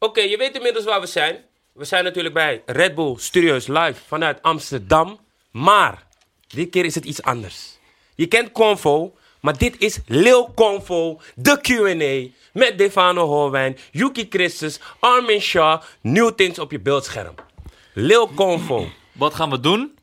Oké, je weet inmiddels waar we zijn. We zijn natuurlijk bij Red Bull Studios live vanuit Amsterdam. Maar, dit keer is het iets anders. Je kent Convo, maar dit is Lil Convo, de Q&A. Met Defano Holwijn, Yuki Christus, Armin Shaw. New things op je beeldscherm. Lil Convo. Wat gaan we doen?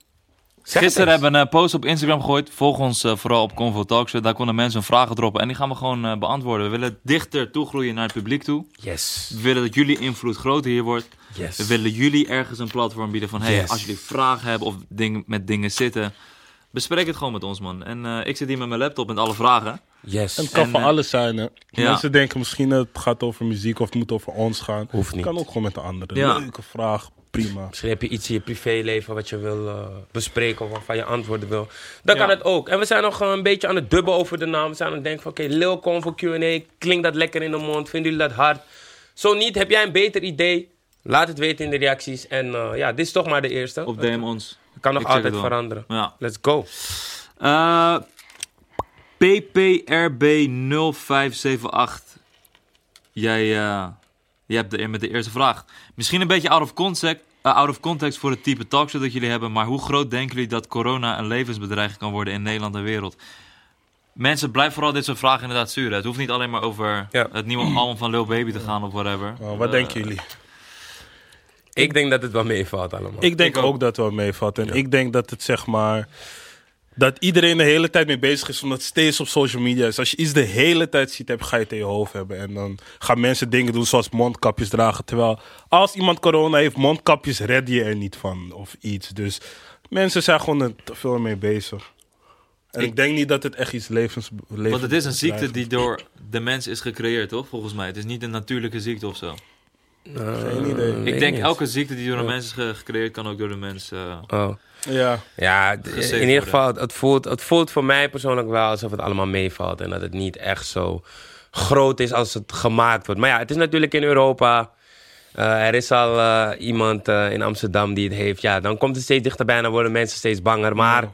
Zeg het Gisteren hebben we een post op Instagram gegooid. Volg ons eh, vooral op Convo Talkshow. Daar konden mensen hun vragen droppen. En die gaan we gewoon eh, beantwoorden. We willen dichter toegroeien naar het publiek toe. Yes. We willen dat jullie invloed groter hier wordt. Yes. We willen jullie ergens een platform bieden van... Hey, Yes. als jullie vragen hebben of ding, met dingen zitten... Bespreek het gewoon met ons, man. En eh, ik zit hier met mijn laptop met alle vragen. Yes. En het kan En, van eh, alles zijn, hè. ja. Mensen denken misschien dat het gaat over muziek of het moet over ons gaan. Hoeft Het niet. kan ook gewoon met de anderen. Ja. Leuke vraag, prima. Misschien heb je iets in je privéleven wat je wil eh, bespreken of waarvan je antwoorden wil. Dan Ja. kan het ook. En we zijn nog eh, een beetje aan het dubben over de naam. We zijn aan het denken van, oké, Lil Convo Q&A. Klinkt dat lekker in de mond? Vinden jullie dat hard? Zo niet, heb jij een beter idee? Laat het weten in de reacties. En eh, ja, dit is toch maar de eerste. Of DM ons. Het kan nog Ik altijd veranderen. Ja. Let's go. Eh, PPRB0578. Jij, eh, jij hebt de, met de eerste vraag. Misschien een beetje out of, context, eh, out of context voor het type talkshow dat jullie hebben. Maar hoe groot denken jullie dat corona een levensbedreiging kan worden in Nederland en wereld? Mensen, blijf vooral dit soort vragen inderdaad sturen. Het hoeft niet alleen maar over Ja. het nieuwe album van Lil Baby te gaan of whatever. Wat Eh, denken jullie? Ik denk dat het wel meevalt allemaal. Ik denk ik ook. ook dat het wel meevalt. En ik denk dat het zeg maar. Dat iedereen de hele tijd mee bezig is, omdat het steeds op social media is. Als je iets de hele tijd ziet, heb, ga je het in je hoofd hebben. En dan gaan mensen dingen doen zoals mondkapjes dragen. Terwijl als iemand corona heeft, mondkapjes red je er niet van of iets. Dus mensen zijn gewoon er te veel mee bezig. En ik, Ik- denk niet dat het echt iets levens... levens Want het is een ziekte die door de mens is gecreëerd, toch? Volgens mij. Het is niet een natuurlijke ziekte of zo. Geen idee. Ik denk niet. elke ziekte die door een mens is ge- gecreëerd, kan ook door de mens. eh, Oh. Ja, Ja, in ieder geval, het voelt, het voelt voor mij persoonlijk wel alsof het allemaal meevalt. En dat het niet echt zo groot is als het gemaakt wordt. Maar ja, het is natuurlijk in Europa. Eh, er is al eh, iemand eh, in Amsterdam die het heeft. Ja, dan komt het steeds dichterbij en dan worden mensen steeds banger. Maar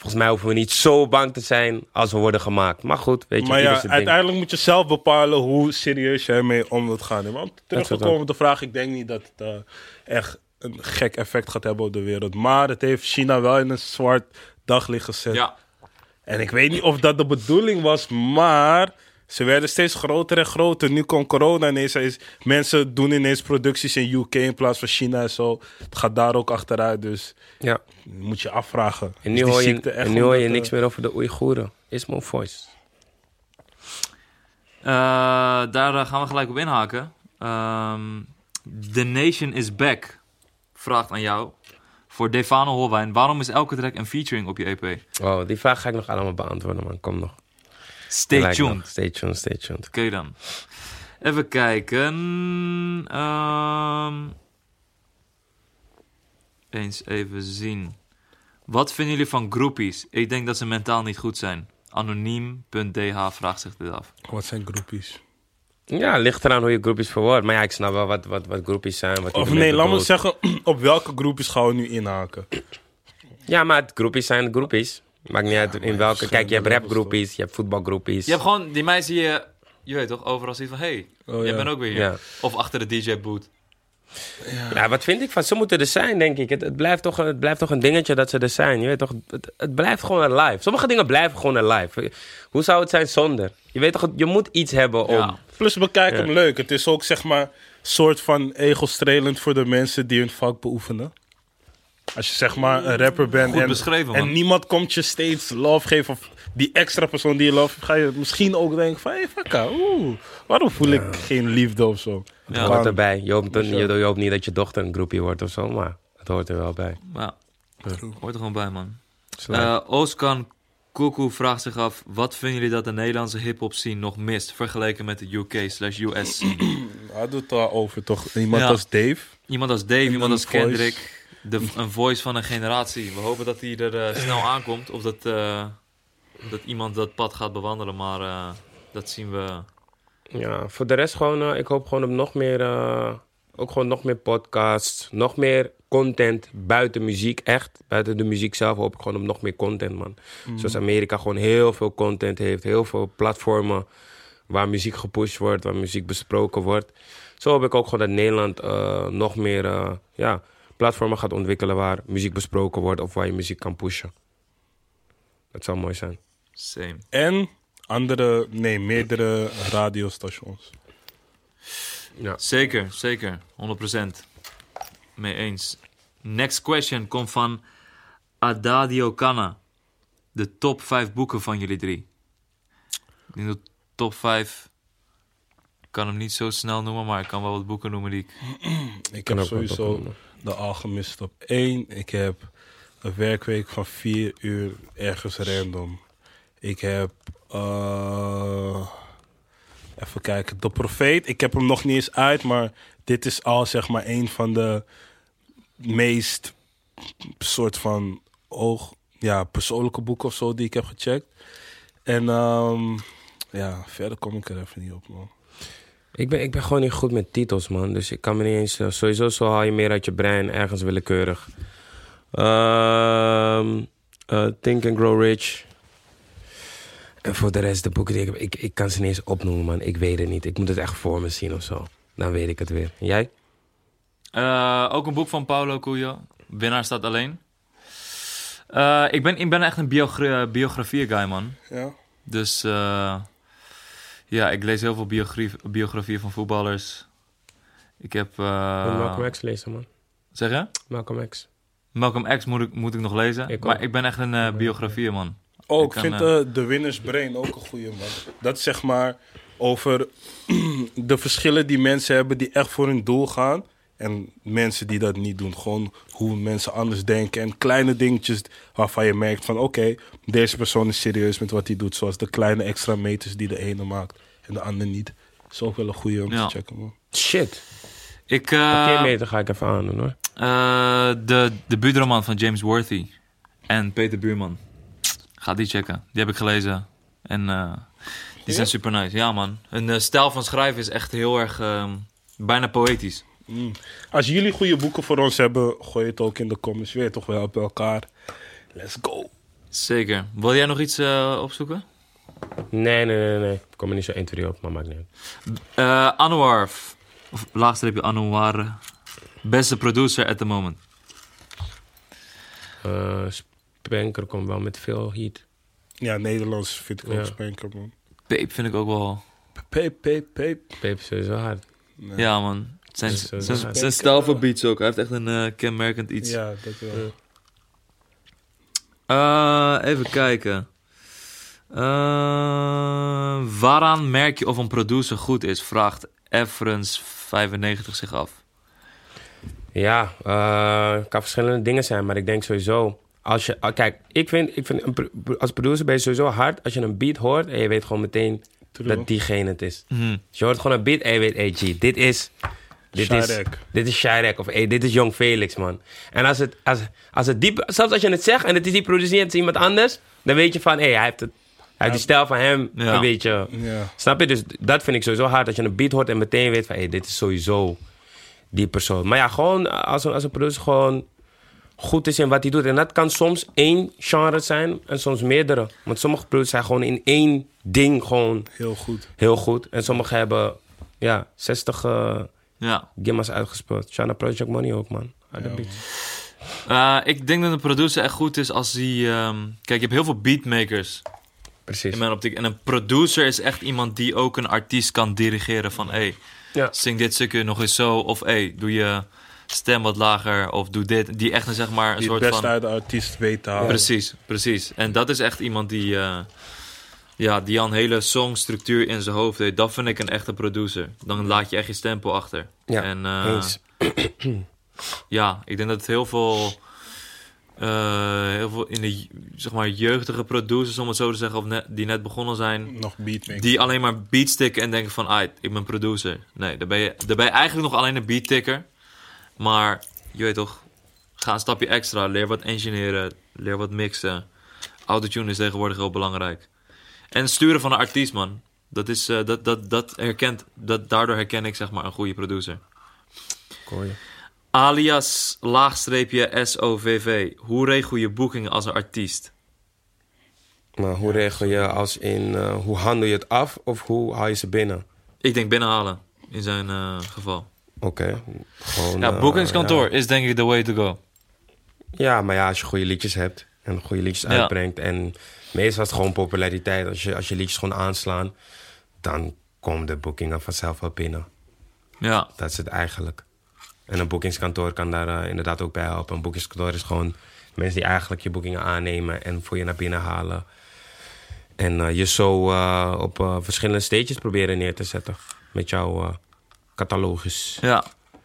volgens mij hoeven we niet zo bang te zijn als we worden gemaakt. Maar goed, weet je, maar ja, ding. uiteindelijk moet je zelf bepalen hoe serieus je ermee om wilt gaan. Want terug te het komen op de vraag, ik denk niet dat het eh, echt een gek effect gaat hebben op de wereld. Maar het heeft China wel in een zwart daglicht gezet. ja, En ik weet niet of dat de bedoeling was, maar ze werden steeds groter en groter. Nu komt corona ineens. Is, mensen doen ineens producties in UK in plaats van China en zo. Het gaat daar ook achteruit, dus Ja. moet je afvragen. En Is nu hoor je, ziekte echt en nu hoor je omdat, niks eh, meer over de Oeigoeren. Ismo Voice. Eh, daar eh, gaan we gelijk op inhaken. Ehm, The Nation is Back vraagt aan jou. Voor Defano Holwijn, waarom is elke track een featuring op je EP? Oh, die vraag ga ik nog allemaal beantwoorden, man. Kom nog. Stay Gelijk tuned. nog. Stay tuned, stay tuned. Oké dan. Even kijken. Ehm, eens even zien. Wat vinden jullie van groepies? Ik denk dat ze mentaal niet goed zijn. Anoniem.dh vraagt zich dit af. Wat zijn groepjes? Ja, ligt eraan hoe je groepjes verwoordt. Maar ja, ik snap wel wat, wat, wat groepjes zijn. Wat Of nee, laat me zeggen, op welke groepjes gaan we nu inhaken? Ja, maar het groepjes zijn groepjes. Maakt niet uit in welke. Kijk, je hebt rapgroepjes, je hebt voetbalgroepjes. Je hebt gewoon die meisden die je, je weet toch, overal ziet van... Hey, Oh, jij ja. bent ook weer hier. Ja. Of achter de DJ-boot. Ja, wat vind ik van? Ze moeten er zijn, denk ik. Het, het, blijft toch, het blijft toch een dingetje dat ze er zijn. Je weet toch, het, het blijft gewoon een live. Sommige dingen blijven gewoon een live. Hoe zou het zijn zonder? Je weet toch, je moet iets hebben om... Ja. Plus bekijk Ja. hem leuk. Het is ook zeg maar soort van ego-strelend voor de mensen die hun vak beoefenen. Als je zeg maar een rapper bent Goed en, en man. niemand komt je steeds love geven of die extra persoon die je love ga je misschien ook denken van, hé, hey, fakka, oeh, waarom voel ik geen liefde of zo? Het Ja. hoort erbij. Je hoopt, je, je hoopt niet dat je dochter een groepje wordt of zo, maar het hoort er wel bij. Ja, hoort er gewoon bij, man. Eh Oskan Koekoe vraagt zich af... Wat vinden jullie dat de Nederlandse hip-hop scene nog mist... vergeleken met de UK slash US scene? Hij doet het al over toch? Iemand Ja. als Dave. Iemand als Dave, iemand als voice. Kendrick. De, een voice van een generatie. We hopen dat hij er eh, snel aankomt. Of dat, eh, dat iemand dat pad gaat bewandelen. Maar eh, dat zien we... Ja, voor de rest gewoon, eh, ik hoop gewoon op nog meer, eh, ook gewoon nog meer podcasts, nog meer content buiten muziek, echt. Buiten de muziek zelf hoop ik gewoon op nog meer content, man. Zoals Amerika gewoon heel veel content heeft, heel veel platformen waar muziek gepusht wordt, waar muziek besproken wordt. zo hoop ik ook gewoon dat Nederland eh, nog meer eh, ja, platformen gaat ontwikkelen waar muziek besproken wordt of waar je muziek kan pushen. Dat zou mooi zijn. Same. En andere, nee, meerdere radiostations. Ja. Zeker, zeker. 100%. Mee eens. Next question komt van Adadio Canna. De top 5 boeken van jullie drie. Ik denk dat top 5... Ik kan hem niet zo snel noemen, maar ik kan wel wat boeken noemen die ik... Ik Kan heb sowieso de Alchemist op 1. Ik heb een werkweek van 4 uur ergens random. Ik heb... eh, even kijken. De Profeet. Ik heb hem nog niet eens uit, maar dit is al zeg maar een van de meest soort van oog, ja, persoonlijke boeken of zo die ik heb gecheckt. En ehm, ja, verder kom ik er even niet op, man. Ik ben, ik ben gewoon niet goed met titels, man. Dus ik kan me niet eens... eh, sowieso zo haal je meer uit je brein, ergens willekeurig. Eh, Think and Grow Rich. En voor de rest, de boeken die ik heb... Ik, ik kan ze niet eens opnoemen, man. Ik weet het niet. Ik moet het echt voor me zien of zo. Dan weet ik het weer. En jij? Eh, ook een boek van Paulo Coelho. Winnaar staat alleen. Eh, ik, ben, ik ben echt een biogra biografie-guy, man. Ja. Dus eh, ja, ik lees heel veel biografie, biografieën van voetballers. Ik heb... eh, Malcolm X lezen, man. Zeg je? Malcolm X. Malcolm X moet ik, moet ik nog lezen. Ik maar ik ben echt een biografie, man. Oh, Ik vind eh, de Winners Brain ook een goede man. Dat is zeg maar over de verschillen die mensen hebben die echt voor hun doel gaan. En mensen die dat niet doen. Gewoon hoe mensen anders denken. En kleine dingetjes waarvan je merkt van... Oké, deze persoon is serieus met wat hij doet. Zoals de kleine extra meters die de ene maakt en de ander niet. is ook wel een goede om Ja. te checken, man. Shit. Ik, eh, Oké, meter ga ik even aandoen, hoor. eh, de debuutroman van James Worthy en Peter Buurman. Ga die checken. Die heb ik gelezen. En eh, die zijn super nice. Ja, man. Hun eh, stijl van schrijven is echt heel erg... ehm, bijna poëtisch. Mm. Als jullie goede boeken voor ons hebben, gooi het ook in de comments. Weer toch wel op elkaar. Let's go. Zeker. Wil jij nog iets eh, opzoeken? Nee, nee, nee, nee. Ik kom er niet zo 1, 2, 3 op, maar maakt niet uit. Eh Anwar, f- of laagstreepje Anwar, beste producer at the moment. Spanker komt wel met veel heat. Ja, Nederlands vind ik ook Ja. spanker, man. Peep vind ik ook wel... Peep, peep, peep. Pepe is sowieso hard. Nee. Ja, man. Zijn, Dus, eh, zijn, stijl voor beats ook. Hij heeft echt een eh, kenmerkend iets. Ja, dat wel. Eh, even kijken. Eh, waaraan merk je of een producer goed is? Vraagt Efrens95 zich af. Ja, eh, het kan verschillende dingen zijn, maar ik denk sowieso. Als je, ah, kijk, ik vind, ik vind een als producer ben je sowieso hard als je een beat hoort en je weet gewoon meteen True. dat diegene het is. Mhm. Dus je hoort gewoon een beat en je weet, hey G, dit is. Dit is, Shirek. dit is Shirek of hey, dit is Jong Felix, man. En als het, als, als het diep, zelfs als je het zegt en het is die producer en het is iemand anders, dan weet je van, hé, hey, hij heeft het. Hij heeft die stijl van hem Ja. een beetje. Ja. Snap je? Dus dat vind ik sowieso hard. Dat je een beat hoort en meteen weet van... Hé, dit is sowieso die persoon. Maar ja, gewoon als een, als een producer gewoon goed is in wat hij doet. En dat kan soms één genre zijn en soms meerdere. Want sommige producers zijn gewoon in één ding gewoon Heel goed. heel goed. En sommigen hebben ja, 60 eh Ja. gimmas uitgespeeld. Shana Project Money ook, man. Ja, beats. Eh, ik denk dat een producer echt goed is als hij... ehm, kijk, je hebt heel veel beatmakers Precies. in mijn optiek. En een producer is echt iemand die ook een artiest kan dirigeren. Van, hé, hey, Ja. zing dit stukje nog eens zo. Of, hé, hey, doe je stem wat lager. Of doe dit. Die echt een, zeg maar, een Die het soort beste van... uit de artiest weet te halen. Precies, precies. En dat is echt iemand die, eh, ja, die al een hele songstructuur in zijn hoofd heeft. Dat vind ik een echte producer. Dan laat je echt je stempel achter. Ja, en, eh. Ja, ik denk dat heel veel, eh, heel veel in de zeg maar, jeugdige producers, om het zo te zeggen, of net, die net begonnen zijn, Nog die alleen maar beats tikken en denken van, ah, ik ben producer. Nee, dan ben, je, dan ben je eigenlijk nog alleen een beat tikker. Maar je weet toch, ga een stapje extra, leer wat engineeren, leer wat mixen. Autotune is tegenwoordig heel belangrijk. En sturen van een artiest, man. Dat is, eh, dat, dat, dat herkent, dat, daardoor herken ik zeg maar een goede producer. Alias laagstreepje SOVV. Hoe regel je boekingen als een artiest? Maar hoe regel je als in... eh, hoe handel je het af of hoe haal je ze binnen? Ik denk binnenhalen. in zijn eh, geval. Oké. Ja, eh, boekingskantoor ja. is denk ik the way to go. Ja, maar ja, als je goede liedjes hebt en goede liedjes Ja. uitbrengt. En meestal is het gewoon populariteit. Als je, als je liedjes gewoon aanslaan, dan komen de boekingen vanzelf wel binnen. Ja, Dat is het eigenlijk. En een boekingskantoor kan daar eh, inderdaad ook bij helpen. Een boekingskantoor is gewoon mensen die eigenlijk je boekingen aannemen en voor je naar binnen halen. En eh, je zo op verschillende stages proberen neer te zetten. Met jouw catalogus. ja.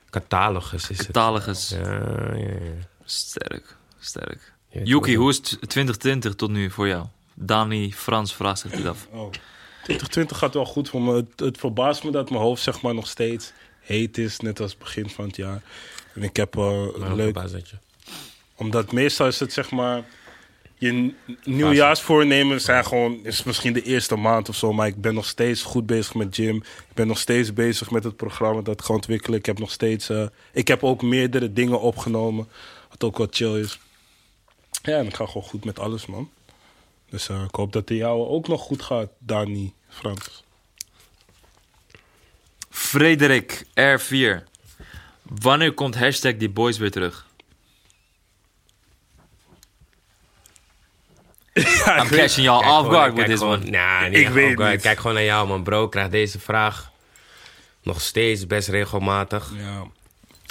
Catalogus is het. Catalogus. Ja, ja, ja. Sterk, sterk. Yuki, hoe is t- 2020 tot nu voor jou? Dani Frans vraagt zich dit af. Oh. 2020 gaat wel goed voor me. Het, het verbaast me dat mijn hoofd zeg maar nog steeds heet is, net als begin van het jaar. En ik heb eh, een leuk, omdat meestal is het zeg maar je n- nieuwjaarsvoornemens zijn gewoon is misschien de eerste maand of zo, maar ik ben nog steeds goed bezig met gym. Ik ben nog steeds bezig met het programma dat ik ga ontwikkelen. Ik heb nog steeds, eh, ik heb ook meerdere dingen opgenomen, wat ook wel chill is. Ja, en ik ga gewoon goed met alles, man. Dus eh, ik hoop dat de jouwe ook nog goed gaat, Dani, Frans. Frederik R4. Wanneer komt hashtag die boys weer terug? I'm catching y'all off guard with this gewoon- one. Nah, niet Ik weet niet. Kijk gewoon naar jou, man. Bro, ik krijg deze vraag nog steeds best regelmatig. Ja.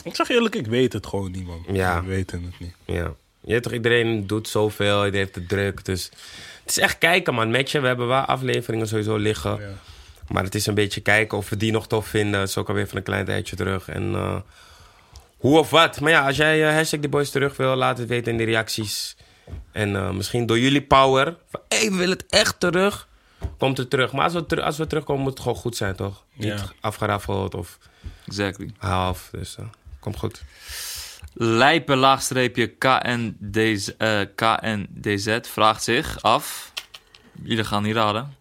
Ik zeg eerlijk, ik weet het gewoon niet, man. Ja. We weten het niet. Ja. Je weet toch, iedereen doet zoveel, iedereen heeft de druk. Dus het is echt kijken, man. Met je, we hebben wel afleveringen sowieso liggen. Ja. Maar het is een beetje kijken of we die nog tof vinden. Dat is ook alweer van een klein tijdje terug. En eh, hoe of wat. Maar ja, als jij eh, hashtag de boys terug wil, laat het weten in de reacties. En eh, misschien door jullie power. Van, hé, hey, we willen het echt terug. Komt het terug. Maar als we, ter- als we terugkomen, moet het gewoon goed zijn, toch? Niet afgeraffeld of Exactly. half. Dus uh, komt goed. Lijpen laagstreepje KNDZ, eh, KNDZ vraagt zich af. Jullie gaan niet raden.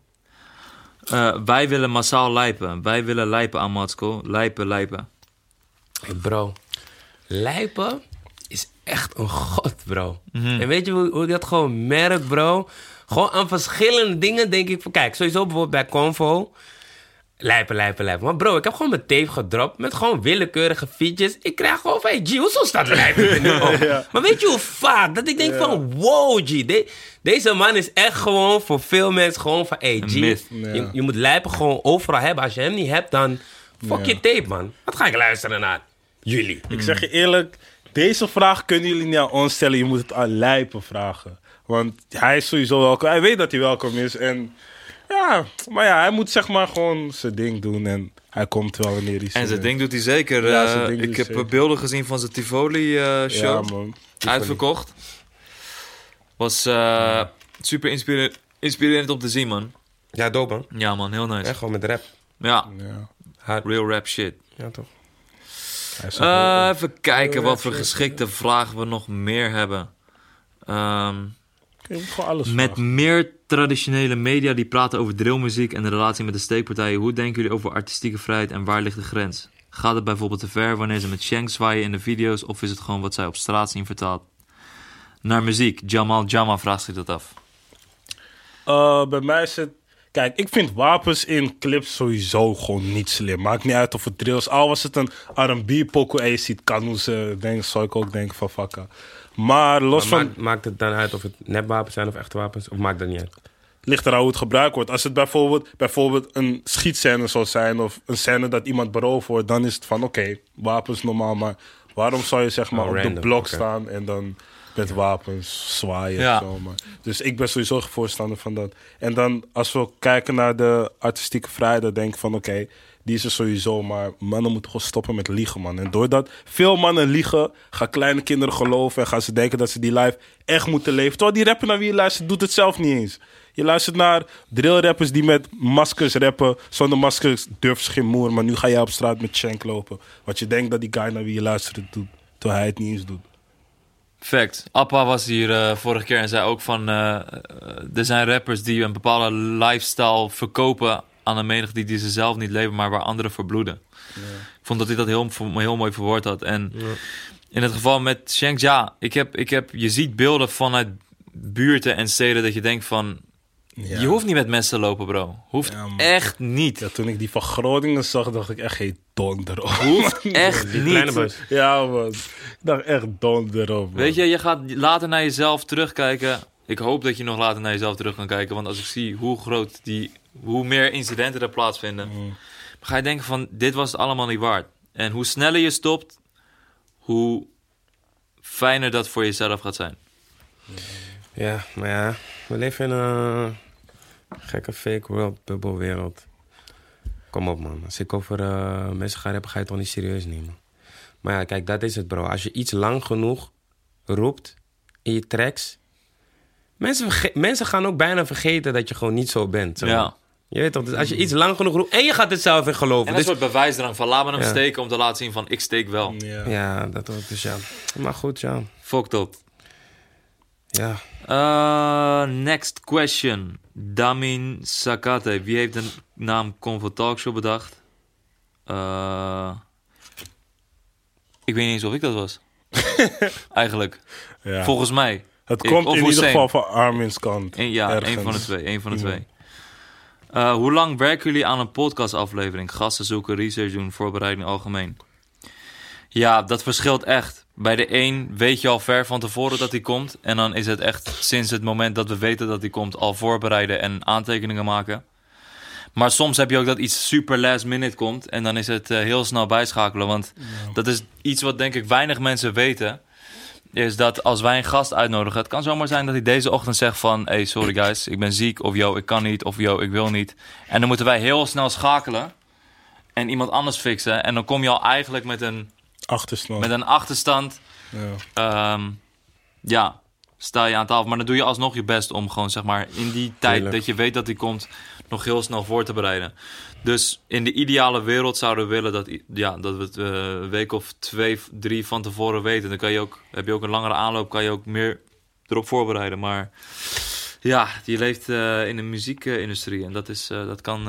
Eh, wij willen massaal lijpen. Wij willen lijpen aan Matsko. Lijpen, lijpen. Hey bro, lijpen echt een god, bro. Mhm. En weet je hoe, hoe ik dat gewoon merk, bro? Gewoon aan verschillende dingen denk ik van... Kijk, sowieso bijvoorbeeld bij Convo. Lijpen, lijpen, lijpen. Maar bro, ik heb gewoon mijn tape gedropt met gewoon willekeurige features. Ik krijg gewoon van, hey G, hoezo staat lijpen er nu op? Maar weet je hoe vaak dat ik denk van, wow G, de- deze man is echt gewoon voor veel mensen gewoon van, hey G. Ja. je, je moet lijpen gewoon overal hebben. Als je hem niet hebt, dan fuck Ja. je tape, man. Wat ga ik luisteren naar? Jullie. Ik zeg je eerlijk, deze vraag kunnen jullie niet aan ons stellen. Je moet het aan Lijpen vragen. Want hij is sowieso welkom. Hij weet dat hij welkom is. En ja, maar ja, hij moet zeg maar gewoon zijn ding doen. En hij komt wel wanneer hij zin En zijn ding doet hij zeker. Ja, Eh, ik heb zeker. beelden gezien van zijn Tivoli-show. Ja, man. Uitverkocht. Was eh, super inspire- inspirerend om te zien, man. Ja, dope, man. Ja, man. Heel nice. Echt gewoon met rap. Ja, Ja, Hard. real rap shit. Ja, toch? Eh, even kijken wat voor geschikte vragen we nog meer hebben. Ehm, gewoon alles met vragen. meer traditionele media die praten over drillmuziek en de relatie met de steekpartijen. Hoe denken jullie over artistieke vrijheid en waar ligt de grens? Gaat het bijvoorbeeld te ver wanneer ze met Shank zwaaien in de video's of is het gewoon wat zij op straat zien vertaald? Naar muziek. Jamal Jama vraagt zich dat af. Eh, bij mij is het... Kijk, ik vind wapens in clips sowieso gewoon niet slim. Maakt niet uit of het drills. Al was het een R&B pokoe en je ziet kanoes denken, zou ik ook denken van fakka. Maar los Maar van... maakt, maakt het dan uit of het nepwapens zijn of echte wapens? Of maakt dat niet uit? ligt eraan hoe het gebruikt wordt. Als het bijvoorbeeld, bijvoorbeeld een schietscène zou zijn of een scène dat iemand beroofd wordt, dan is het van oké, wapens normaal, maar waarom zou je zeg maar Oh, op de blok staan en dan met wapens zwaaien Ja. zo. Maar. Dus ik ben sowieso voorstander van dat. En dan als we kijken naar de artistieke vrijheid, dan denk ik van oké, die is er sowieso, maar mannen moeten gewoon stoppen met liegen, man. En doordat veel mannen liegen, gaan kleine kinderen geloven en gaan ze denken dat ze die life echt moeten leven. Terwijl die rapper naar wie je luistert, doet het zelf niet eens. Je luistert naar drillrappers die met maskers rappen. Zonder maskers durven ze geen moer. Maar nu ga jij op straat met Shank lopen. Wat je denkt dat die guy naar wie je luistert doet. Terwijl hij het niet eens doet. Fact. Appa was hier eh, vorige keer en zei ook van... eh, eh, er zijn rappers die een bepaalde lifestyle verkopen aan een menigte die, die ze zelf niet leven, maar waar anderen voor bloeden. Ik vond dat hij dat heel, heel mooi verwoord had. En in het geval met Shanks, ja, ik heb, ik heb, je ziet beelden vanuit buurten en steden dat je denkt van... Ja. Je hoeft niet met mensen te lopen, bro. Hoeft Ja, echt niet. Ja, toen ik die van Groningen zag, dacht ik echt geen donder op. Hoeft echt Kleine niet. bus. Ja, man. Ik dacht echt donder op. man. Weet je, je gaat later naar jezelf terugkijken. Ik hoop dat je nog later naar jezelf terug kan kijken. Want als ik zie hoe groot die, hoe meer incidenten er plaatsvinden, Mm. ga je denken van, dit was het allemaal niet waard. En hoe sneller je stopt, hoe fijner dat voor jezelf gaat zijn. Ja, maar ja, we leven in een gekke fake world, bubbelwereld. Kom op man, als ik over eh, mensen ga rappen, ga je het toch niet serieus nemen. Maar ja, kijk, dat is het bro. Als je iets lang genoeg roept in je tracks... Mensen, verge- mensen gaan ook bijna vergeten dat je gewoon niet zo bent. maar. Ja. Je weet toch, dus als je iets lang genoeg roept en je gaat het zelf in geloven. En een Dus, soort bewijsdrang van, laat me hem Ja. steken om te laten zien van, ik steek wel. Ja. ja, dat ook dus ja. Maar goed, ja. Fucked up. Ja, Uh, next question. Damin Sakate. Wie heeft de naam Convo Talkshow bedacht? Uh, ik weet niet eens of ik dat was. Eigenlijk. Ja. Volgens mij. Het Ik- komt in ieder geval van Armin's kant. Ja, Ergens. een van de twee. Een van de twee. Uh, hoe lang werken jullie aan een podcastaflevering? Gasten zoeken, research doen, voorbereiding algemeen. Ja, dat verschilt echt. Bij de een weet je al ver van tevoren dat hij komt. En dan is het echt sinds het moment dat we weten dat hij komt al voorbereiden en aantekeningen maken. Maar soms heb je ook dat iets super last minute komt. En dan is het eh, heel snel bijschakelen. Want dat is iets wat denk ik weinig mensen weten. Is dat als wij een gast uitnodigen. Het kan zomaar zijn dat hij deze ochtend zegt van... Hey, sorry guys, ik ben ziek. Of yo, ik kan niet. Of yo, ik wil niet. En dan moeten wij heel snel schakelen. En iemand anders fixen. En dan kom je al eigenlijk met een, Achterstand. met een achterstand. Ja. Ehm, ja, sta je aan tafel. Maar dan doe je alsnog je best om gewoon zeg maar in die tijd dat je weet dat hij komt, nog heel snel voor te bereiden. Dus in de ideale wereld zouden we willen dat, ja, dat we het eh, een week of twee, drie van tevoren weten. Dan kan je ook, heb je ook een langere aanloop, kan je ook meer erop voorbereiden. Maar ja, je leeft eh, in de muziekindustrie en dat, is, eh, dat kan,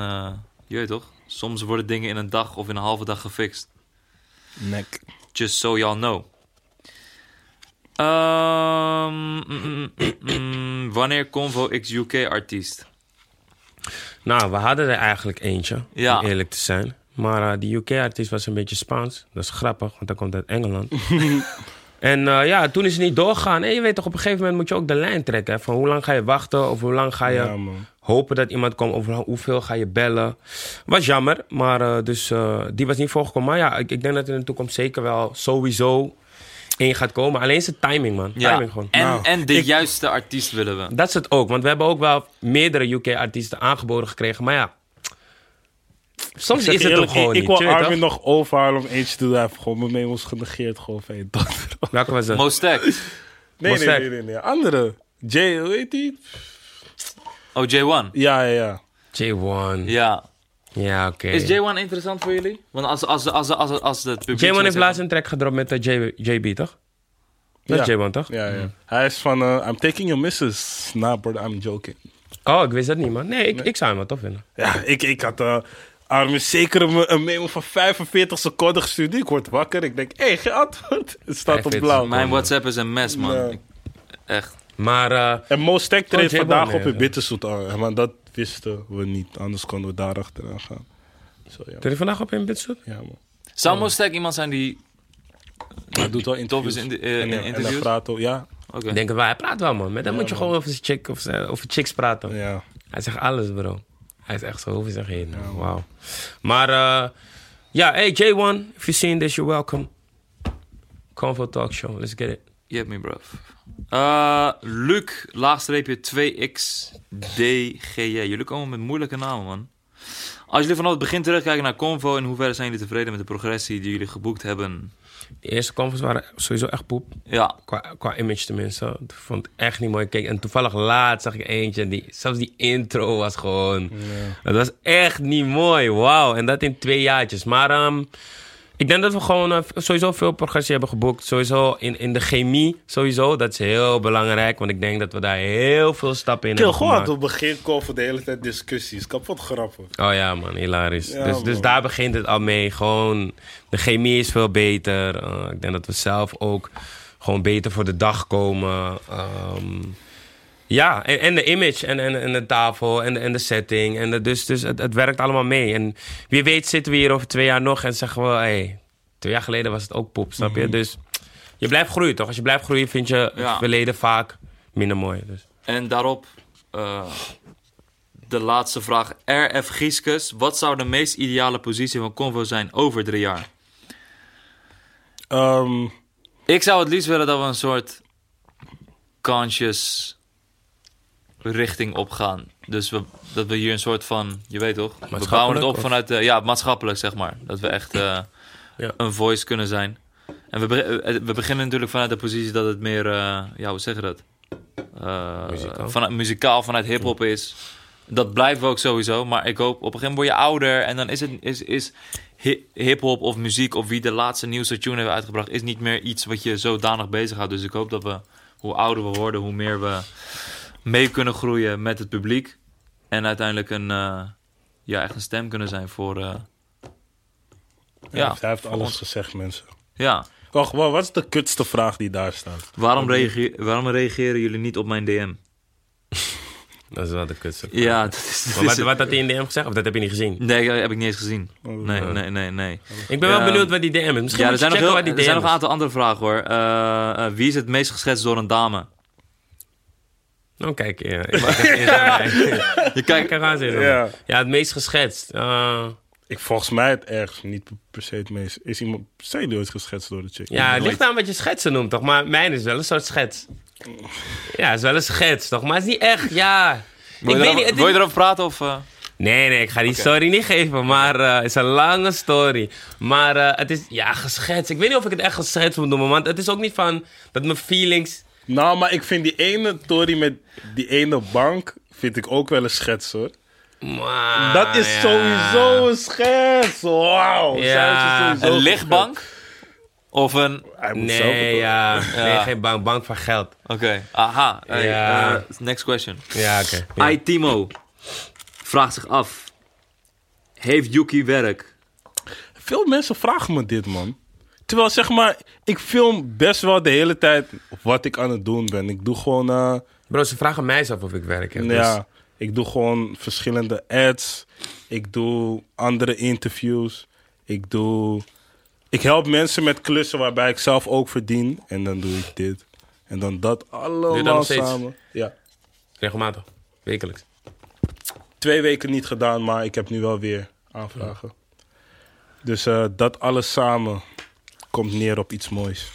je weet toch? Soms worden dingen in een dag of in een halve dag gefixt. Nek. Just so y'all know. Ehm, mm, mm, mm, mm, wanneer Convo X UK artiest? Nou, we hadden er eigenlijk eentje, Ja. om eerlijk te zijn. Maar eh, die UK-artiest was een beetje Spaans. Dat is grappig, want hij komt uit Engeland. en eh, ja, toen is het niet doorgegaan. En je weet toch, op een gegeven moment moet je ook de lijn trekken. hè, Van hoe lang ga je wachten, of hoe lang ga je Ja, hopen dat iemand komt, of hoeveel ga je bellen. Was jammer, maar eh, dus, eh, die was niet voorgekomen. Maar ja, ik, ik denk dat in de toekomst zeker wel sowieso één gaat komen. Alleen is het timing, man. Timing gewoon. En, Nou, en de ik- juiste artiest willen we. Dat is het ook, want we hebben ook wel meerdere UK-artiesten aangeboden gekregen. Maar ja, soms Ik is het eerlijk, ook gewoon ik, ik niet. wil je weet Armin toch? nog overhalen om eentje te doen. Hij heeft gewoon mijn mails genegeerd. Gewoon van, dat. Welke was dat? Mostek. Nee, nee, Mostek. nee, nee, nee. Andere. Jay, hoe heet die? Oh, J1. Ja, ja, ja. J1. Ja, Ja. oké. Is J1 interessant voor jullie? Want als, als, als, als, als, als het publiek... J1 zou heeft zeggen- laatst een track gedropt met eh, J, JB, toch? Dat is Ja. J1, toch? Ja, ja. Hij is van, eh, I'm taking your missus. Nah, brother, I'm joking. Oh, ik wist dat niet, man. Nee, ik, ik zou hem wel tof vinden. Ja, ik, ik had eh Armin zeker een, een memo van 45 seconden gestuurd. Ik word wakker. Ik denk, hé, hey, geen antwoord. Het staat op 45 blauw. Mijn WhatsApp is een mes, man. Echt. Maar eh, En Mo Stek treedt J-Bone, vandaag nee, op in. Bitterzoet aan. Maar dat wisten we niet. Anders konden we daar achteraan gaan. Zo, ja. Doe je vandaag op in Bitsoet? ja, man. Zou Mostek iemand zijn die... Hij doet wel interviews. in de- eh, en, in en hij interviews? praat ook, ja. Oké. Ik denk wel, hij praat wel, man. Met hem Ja, moet je man. gewoon over, zijn chick, of zijn- over chicks praten. ja. Hij zegt alles, bro. Hij is echt zo over zich heen. man. Wauw. Maar eh, ja, hey J1, if you're seeing this, you're welcome. Convo Talk Show, let's get it. Je hebt me, bro. Eh Luc, laagstreepje 2XDGJ. Jullie komen met moeilijke namen, man. Als jullie vanaf het begin terugkijken naar Convo... in hoeverre zijn jullie tevreden met de progressie die jullie geboekt hebben? De eerste convos waren sowieso echt poep. Ja, Qua, qua image tenminste. Ik vond het echt niet mooi. Kijk, en toevallig laat zag ik eentje. Die, zelfs die intro was gewoon... Het was echt niet mooi. Wauw. En dat in twee jaartjes. Maar ehm, ik denk dat we gewoon eh, sowieso veel progressie hebben geboekt. Sowieso in, in de chemie. Sowieso. Dat is heel belangrijk. Want ik denk dat we daar heel veel stappen in Kill, hebben gewoon aan gemaakt. het begin komen de hele tijd discussies. Kapot grappig. Oh ja, man, hilarisch. Ja, dus, dus daar begint het al mee. Gewoon, de chemie is veel beter. Uh, ik denk dat we zelf ook gewoon beter voor de dag komen. Um, Ja, en, en de image en, en, en de tafel en de, en de setting. En de, dus dus het, het werkt allemaal mee. En wie weet zitten we hier over twee jaar nog en zeggen we... Hey, twee jaar geleden was het ook poep, snap Mhm. je? Dus je blijft groeien, toch? Als je blijft groeien vind je Ja. het verleden vaak minder mooi. Dus. En daarop eh, de laatste vraag. RF Gieskes, wat zou de meest ideale positie van Convo zijn over drie jaar? Ehm, Ik zou het liefst willen dat we een soort conscious richting opgaan. Dus we, dat we hier een soort van, je weet toch? We bouwen het op of? vanuit, de, ja, maatschappelijk zeg maar. Dat we echt eh, Ja. een voice kunnen zijn. En we, be- eh, we beginnen natuurlijk vanuit de positie dat het meer, eh, ja, hoe zeg je dat? Eh, Muzikaal. Vanuit, muzikaal, vanuit hip-hop is. Dat blijven we ook sowieso. Maar ik hoop, op een gegeven moment word je ouder. En dan is het is, is hi- hip-hop of muziek of wie de laatste nieuwste tune heeft uitgebracht. Is niet meer iets wat je zodanig bezighoudt. Dus ik hoop dat we, hoe ouder we worden, hoe meer we mee kunnen groeien met het publiek. En uiteindelijk een, eh, ja, echt een stem kunnen zijn voor. eh, ja, hij heeft alles ons. gezegd, mensen. Ja. Wacht, wat wat is de kutste vraag die daar staat? Waarom, reageer, waarom reageren jullie niet op mijn DM? Dat is wel de kutste. Ja, dat is, dat Maar is wat, wat had hij in DM gezegd? Of dat heb je niet gezien? Nee, dat heb ik niet eens gezien. Oh, Nee, nee, nee, nee. Ik ben wel benieuwd wat die DM is. Misschien Ja, er zijn, nog, heel, wat die er DM zijn nog een aantal andere vragen hoor. Eh, eh, wie is het meest geschetst door een dame? Nou, kijk. Ja, ik. Je Kijk kijkt, eraan zitten. Ja. Ja. het meest geschetst. Eh, Ik volgens mij het ergst, niet per se het meest. Is iemand, ooit geschetst door de chick? ja, het ligt aan wat je schetsen noemt, toch? Maar mijn is wel een soort schets. Ja, het is wel een schets, toch? Maar het is niet echt, ja... wil, ik je weet erover, niet, het wil je erover praten of... eh? Nee, nee, ik ga die story niet geven, maar eh, het is een lange story. Maar eh, het is, ja, geschetst. Ik weet niet of ik het echt geschetst moet noemen, want het is ook niet van dat mijn feelings... Nou, maar ik vind die ene Tory met die ene bank, vind ik ook wel een schets hoor. Maar, dat is ja. sowieso een schets. Wauw. Ja. sowieso Een lichtbank? Of een... geschetst. Hij moet zelf Nee, ja. Ja. Nee, geen bank, bank van geld. Oké, aha. Hey, Ja. eh, next question. Ja, oké. Ja. I Timo vraagt zich af. Heeft Yuki werk? Veel mensen vragen me dit, man. Terwijl, zeg maar, ik film best wel de hele tijd wat ik aan het doen ben. Ik doe gewoon, eh, Bro, ze vragen mij zelf of ik werk heb. dus- ja, ik doe gewoon verschillende ads. Ik doe andere interviews. Ik doe, ik help mensen met klussen waarbij ik zelf ook verdien. En dan doe ik dit. En dan dat allemaal samen. Ja. Regelmatig. Wekelijks. Twee weken niet gedaan, maar ik heb nu wel weer aanvragen. Dus eh, dat alles samen komt neer op iets moois.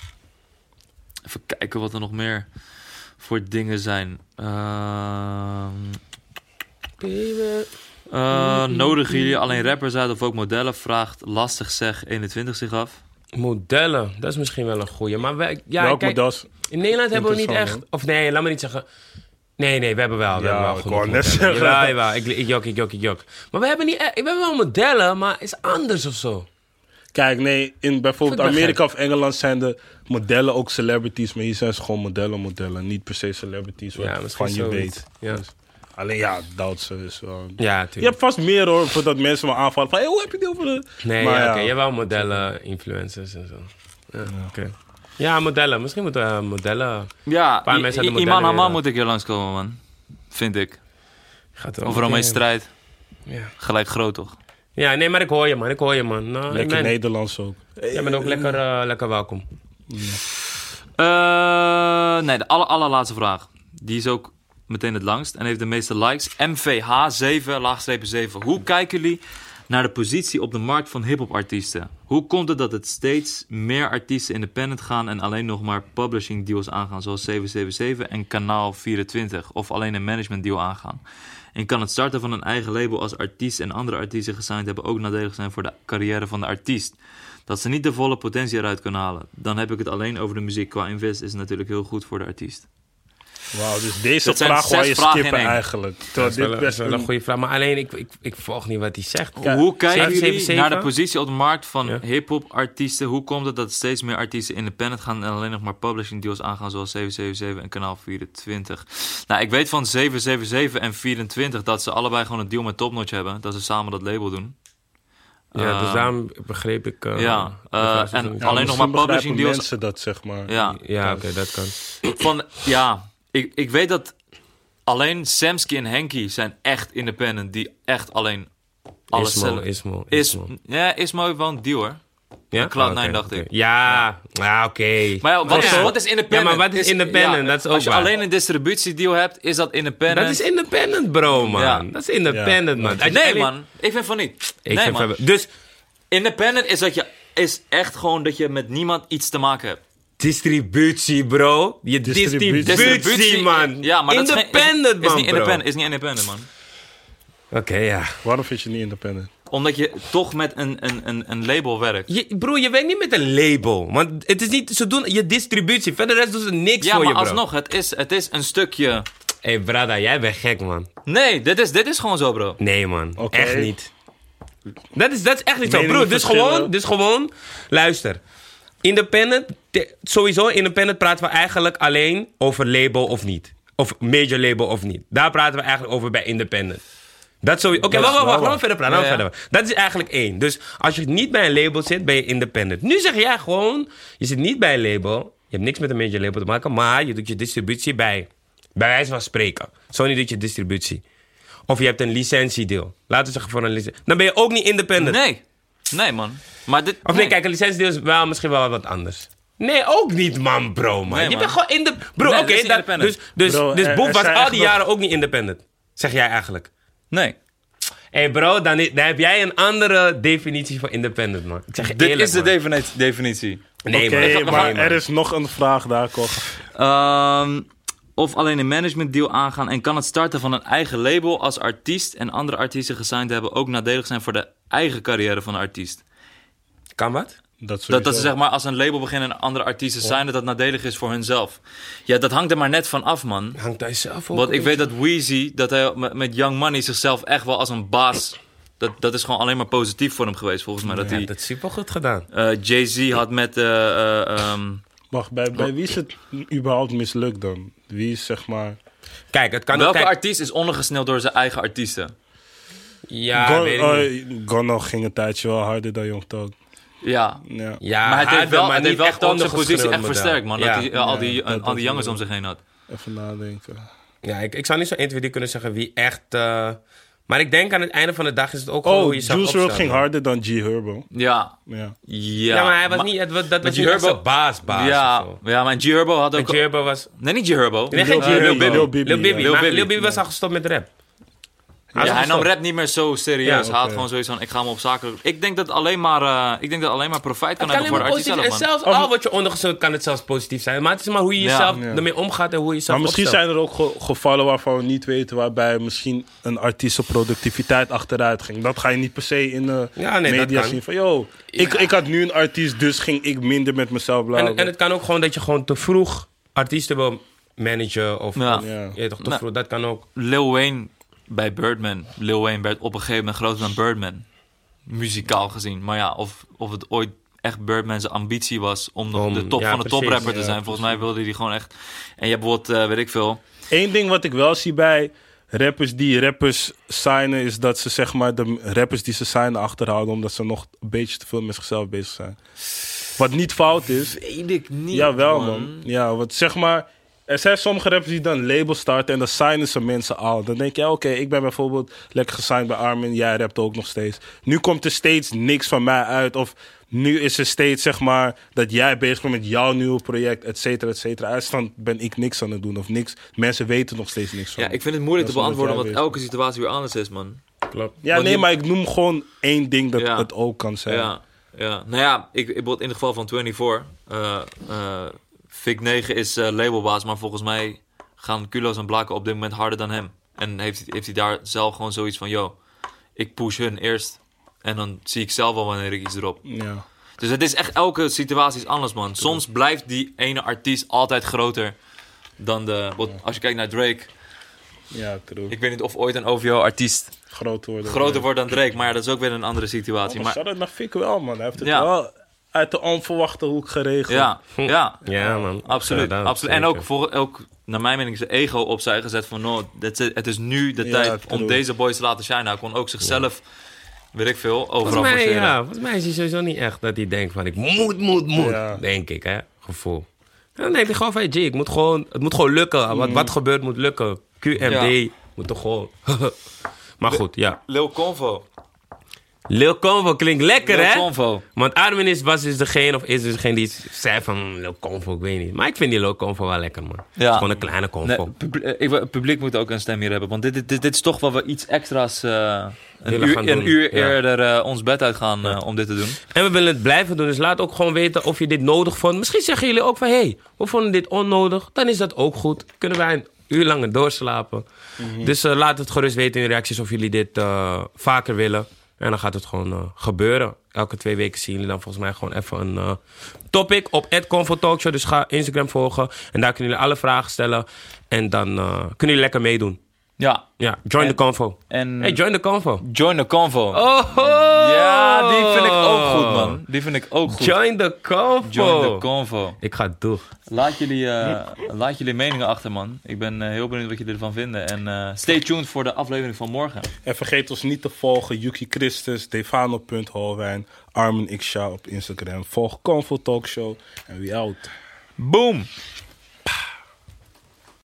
Even kijken wat er nog meer voor dingen zijn. Ehm eh, nodigen jullie alleen rappers uit of ook modellen? Vraagt lastig zeg 21 zich af. Modellen, dat is misschien wel een goeie. Maar wij, ja, Welk kijk, in Nederland hebben we niet echt... Of nee, laat me niet zeggen... Nee, nee, we hebben wel. We Ja, hebben wel ik genoeg modellen. zeggen. Jawel, jawel. Ik, ik jok, ik jok, ik jok. Maar we hebben, niet, echt- we hebben wel modellen, maar het is anders of zo. Kijk, nee, in bijvoorbeeld Amerika of Engeland zijn de modellen ook celebrities, maar hier zijn ze gewoon modellen, modellen. Niet per se celebrities Ja, wat misschien van je weet. Ja. Dus, alleen ja, Duitse is wel... Ja, Je tuurlijk. hebt vast meer hoor, voordat mensen me aanvallen van, hey, hoe heb je die over de... Nee, Maar ja. Je hebt wel modellen, influencers en zo. Ja, oké. Ja, modellen. Misschien moeten we modellen... Ja, paar mensen I- modellen Iman moet ik hier langskomen, man. Vind ik. Gaat er Romee meteen- Strijd. Ja. Gelijk groot, toch? Ja, nee, maar ik hoor je, man. Ik hoor je, man. Nou, Lekker ben, Nederlands ook. jij bent ook lekker, eh, lekker welkom. Eh, nee, de aller, allerlaatste vraag. Die is ook meteen het langst en heeft de meeste likes. MVH7, laagstrepen 7. Hoe kijken jullie naar de positie op de markt van hip-hop artiesten? Hoe komt het dat het steeds meer artiesten independent gaan en alleen nog maar publishing deals aangaan, zoals 777 en Kanaal 24, of alleen een management deal aangaan? En kan het starten van een eigen label als artiest en andere artiesten gesigned hebben ook nadelig zijn voor de carrière van de artiest? Dat ze niet de volle potentie eruit kunnen halen. Dan heb ik het alleen over de muziek. Qua invest is natuurlijk heel goed voor de artiest. Wauw, dus deze vraag wou je skippen eigenlijk. Dat is wel, dit best wel een goede vraag. Maar alleen, ik, ik, ik volg niet wat hij zegt. Ja. Hoe kijken jullie 777? naar de positie op de markt van Ja. hip-hop artiesten? Hoe komt het dat steeds meer artiesten independent gaan en alleen nog maar publishing deals aangaan, zoals 777 en Kanaal 24? Nou, ik weet van 777 en 24 dat ze allebei gewoon een deal met Topnotch hebben. Dat ze samen dat label doen. Ja, dus Eh, daarom begreep ik... eh, ja, dat eh, en Ja, alleen nog maar publishing deals. mensen dat, zeg maar. Ja, Ja, oké, dat kan. van, ja ik, ik weet dat alleen Samsky en Henky zijn echt independent. Die echt alleen alles Ismo, zelf... Ismo, Is, Ismo. ja, Ismo heeft wel een deal hoor. Ja? Cloud9 Ah, oké, dacht ik. Ja, ja oké. Maar ja, wat, is, wat is independent? Ja, maar wat is independent? Dat is ook Als je waar. alleen een distributiedeal hebt, is dat independent. Dat is independent, bro, man. Ja. Dat is independent, man. Nee man, ik vind van niet. Ik nee vind man. van- Dus Independent is dat je is echt gewoon dat je met niemand iets te maken hebt. Distributie, bro. Je Distributie. distributie, man. Ja, maar dat is geen- independent, is, is man, niet bro. independent, is niet independent, man. Oké, ja. Waarom vind je niet independent? Omdat je toch met een, een, een, een label werkt. Je, bro, je werkt niet met een label. Want het is niet... Ze doen je distributie. Verder de rest doen ze niks Ja, voor maar je, bro. alsnog, het is, het is een stukje... Hé, hey, brada, jij bent gek, man. Nee, dit is, dit is gewoon zo, bro. Nee, man. Echt niet. Dat is, dat is echt niet zo. Bro, dus gewoon, dus gewoon... Luister. Independent... sowieso, independent praten we eigenlijk alleen over label of niet. Of major label of niet. Daar praten we eigenlijk over bij independent. Dat sowieso... Oké, wacht, wacht, wacht. Laten we verder praten. Ja, ja. verder. Dat is eigenlijk één. Dus als je niet bij een label zit, ben je independent. Nu zeg jij gewoon... Je zit niet bij een label. Je hebt niks met een major label te maken. Maar je doet je distributie bij... Bij wijze van spreken. Sony doet je distributie. Of je hebt een licentiedeal. Laten we zeggen voor een licentie. Dan ben je ook niet independent. Nee. Nee, man. Maar dit... Of nee, kijk, een licentiedeal is wel misschien wel wat anders. Nee, ook niet, man, bro, man. Nee, je man. bent gewoon in de... Bro, Nee, oké, dat- dus, dus, Bro, dus er- Boef er was zijn al echt die nog- jaren ook niet independent. Zeg jij eigenlijk. Nee. Hé hey bro, dan, i- dan heb jij een andere definitie van independent, man. Ik zeg je Dit eerlijk, is de man. defini- definitie. Nee, Oké, man. maar er is nog een vraag daar, Koch. Ehm, of alleen een management deal aangaan en kan het starten van een eigen label als artiest en andere artiesten gesigned hebben ook nadelig zijn voor de eigen carrière van de artiest. Kan wat? Dat, Dat, dat ze zeg maar als een label beginnen en andere artiesten zijn, dat dat nadelig is voor hunzelf. Ja, dat hangt er maar net van af, man. Hangt hij zelf op? Want ik weet dat Weezy, dat hij met, met Young Money zichzelf echt wel als een baas. Dat, dat is gewoon alleen maar positief voor hem geweest, volgens mij. Dat Hij hij, heeft het super goed gedaan. eh, Jay-Z had met. eh, eh, ehm, Wacht, bij, bij wie is het überhaupt mislukt dan? Wie is zeg maar... Kijk, het kan ook... welke Kijk, artiest is ondergesneld door zijn eigen artiesten? ja, Gon- weet ik oh, niet. Gonno ging een tijdje wel harder dan Young Thug. Ja. Ja. Ja, maar het heeft wel, maar het heeft wel zijn positie echt versterkt, man. Dat hij eh, al die, Ja, eh, dat al die jongens om zich heen had. Even nadenken. Ja, ik, ik zou niet zo 1, 2, 3 kunnen zeggen wie echt... eh, maar ik denk aan het einde van de dag is het ook gewoon hoe Oh, je Juice WRLD ging harder dan G Herbo. Ja. Ja. Ja, Ja, maar hij was niet... Het, was- dat was G Herbo- zijn baas, baas ja, ja, maar G Herbo had ook... En Gerbo was... Nee, niet G Herbo. Nee, geen Lil- G Herbo. Lil Bibby. Lil. Maar. Bibby was al gestopt met rap. Ja, hij nam rap niet meer zo serieus. Ja, hij had gewoon zoiets van, ik ga me op zaken... Ik denk dat alleen maar, eh, ik denk dat alleen maar profijt kan hebben voor alleen de artiest zelf, En man. zelfs al wat je ondergezocht kan het zelfs positief zijn. Maar het is maar hoe je Ja. jezelf Ja. ermee omgaat en hoe je jezelf Maar misschien opstelt. zijn er ook ge- gevallen waarvan we niet weten... waarbij misschien een artiest productiviteit achteruit ging. Dat ga je niet per se in de Ja, nee, dat media zien. Van, yo, ik, ik had nu een artiest, dus ging ik minder met mezelf En, blijven. en het kan ook gewoon dat je gewoon te vroeg artiesten wil managen. Of, Ja. of- Ja. je weet toch, te Nou. vroeg. Dat kan ook. Lil Wayne bij Birdman. Lil Wayne werd op een gegeven moment groter dan Birdman. Muzikaal gezien. Maar ja, of, of het ooit echt Birdman zijn ambitie was om de top ja, van de precies. toprapper te Ja, zijn. Volgens mij wilde hij gewoon echt... En je hebt bijvoorbeeld, eh, weet ik veel... Eén ding wat ik wel zie bij rappers die rappers signen... is dat ze zeg maar de rappers die ze signen achterhouden... omdat ze nog een beetje te veel met zichzelf bezig zijn. Wat niet fout is. Weet ik niet, Jawel, man. Ja, want zeg maar... Er zijn sommige rappers die dan label starten en dan signen ze mensen al. Dan denk je, oké, ik ben bijvoorbeeld lekker gesigned bij Armin. Jij rapt ook nog steeds. Nu komt er steeds niks van mij uit. Of nu is er steeds, zeg maar, dat jij bezig bent met jouw nieuwe project, et cetera, et cetera. Uitstand ben ik niks aan het doen of niks. Mensen weten nog steeds niks van Ja, ik vind het moeilijk te beantwoorden, want elke situatie weer anders is, man. Klopt. Ja, want nee, je- maar ik noem gewoon één ding dat Ja. het ook kan zijn. Ja, ja. Nou ja, ik, ik in het geval van 24. eh eh Vic 9 is eh, labelbaas, maar volgens mij gaan Kulo's en Blaken op dit moment harder dan hem. En heeft, heeft hij daar zelf gewoon zoiets van, yo, ik push hun eerst. En dan zie ik zelf wel wanneer ik iets erop. Ja. Dus het is echt, elke situatie is anders, man. Soms blijft die ene artiest altijd groter dan de... wat- Als je kijkt naar Drake, Ja, true. ik weet niet of ooit een OVO-artiest groter wordt dan Drake. Maar ja, dat is ook weer een andere situatie. Maar Maar shout-out naar Fik wel, man. Hij heeft het Ja. wel uit de onverwachte hoek geregeld. ja, ja. Ja, man. Absoluut, absoluut. En ook, voor, ook, naar mijn mening, zijn ego opzij gezet van... No, het is nu de Ja, tijd om deze boys te laten shinen. Hij kon ook zichzelf, weet ik veel, overal Volgens mij, ja, volgens mij is hij sowieso niet echt dat hij denkt van ik moet, moet, moet. Ja. Denk ik, hè. Gevoel. En dan denk ik gewoon van, hey, G, ik moet gewoon, het moet gewoon lukken. Mm. Wat, wat gebeurt moet lukken. QMD moet toch gewoon... maar goed, ja. Lil Convo. Lil Convo klinkt lekker, Lil hè? Convo. Want Armin is, was dus degene, of is dus degene die zei van Lil Convo, ik weet niet. Maar ik vind die Lil Convo wel lekker, man. Het is gewoon een kleine Convo. Nee, publiek, eh, het publiek moet ook een stem hier hebben. Want dit, dit, dit is toch wel we iets extra's. eh, een uur, een uur ja. eerder eh, ons bed uitgaan om dit te doen. En we willen het blijven doen, dus laat ook gewoon weten of je dit nodig vond. Misschien zeggen jullie ook van, hé, hey, we vonden dit onnodig. Dan is dat ook goed. Kunnen wij een uur langer doorslapen. Dus eh, laat het gerust weten in de reacties of jullie dit eh, vaker willen. En dan gaat het gewoon eh, gebeuren. Elke twee weken zien jullie dan volgens mij gewoon even een eh, topic op Talkshow. Dus ga Instagram volgen. En daar kunnen jullie alle vragen stellen. En dan eh, kunnen jullie lekker meedoen. Ja. Ja, join En- the convo. En Hey, join the convo. join the convo. Oh, Ja, die vind ik ook goed, man. Die vind ik ook goed. Join the convo. Join the convo. Ik ga door. Laat jullie, eh, laat jullie meningen achter, man. Ik ben eh, heel benieuwd wat jullie ervan vinden. En eh, stay tuned voor de aflevering van morgen. En vergeet ons niet te volgen. Yuki Christus, Defano.holwijn, Armin Xia op Instagram. Volg Convo Talkshow en we out. Boom!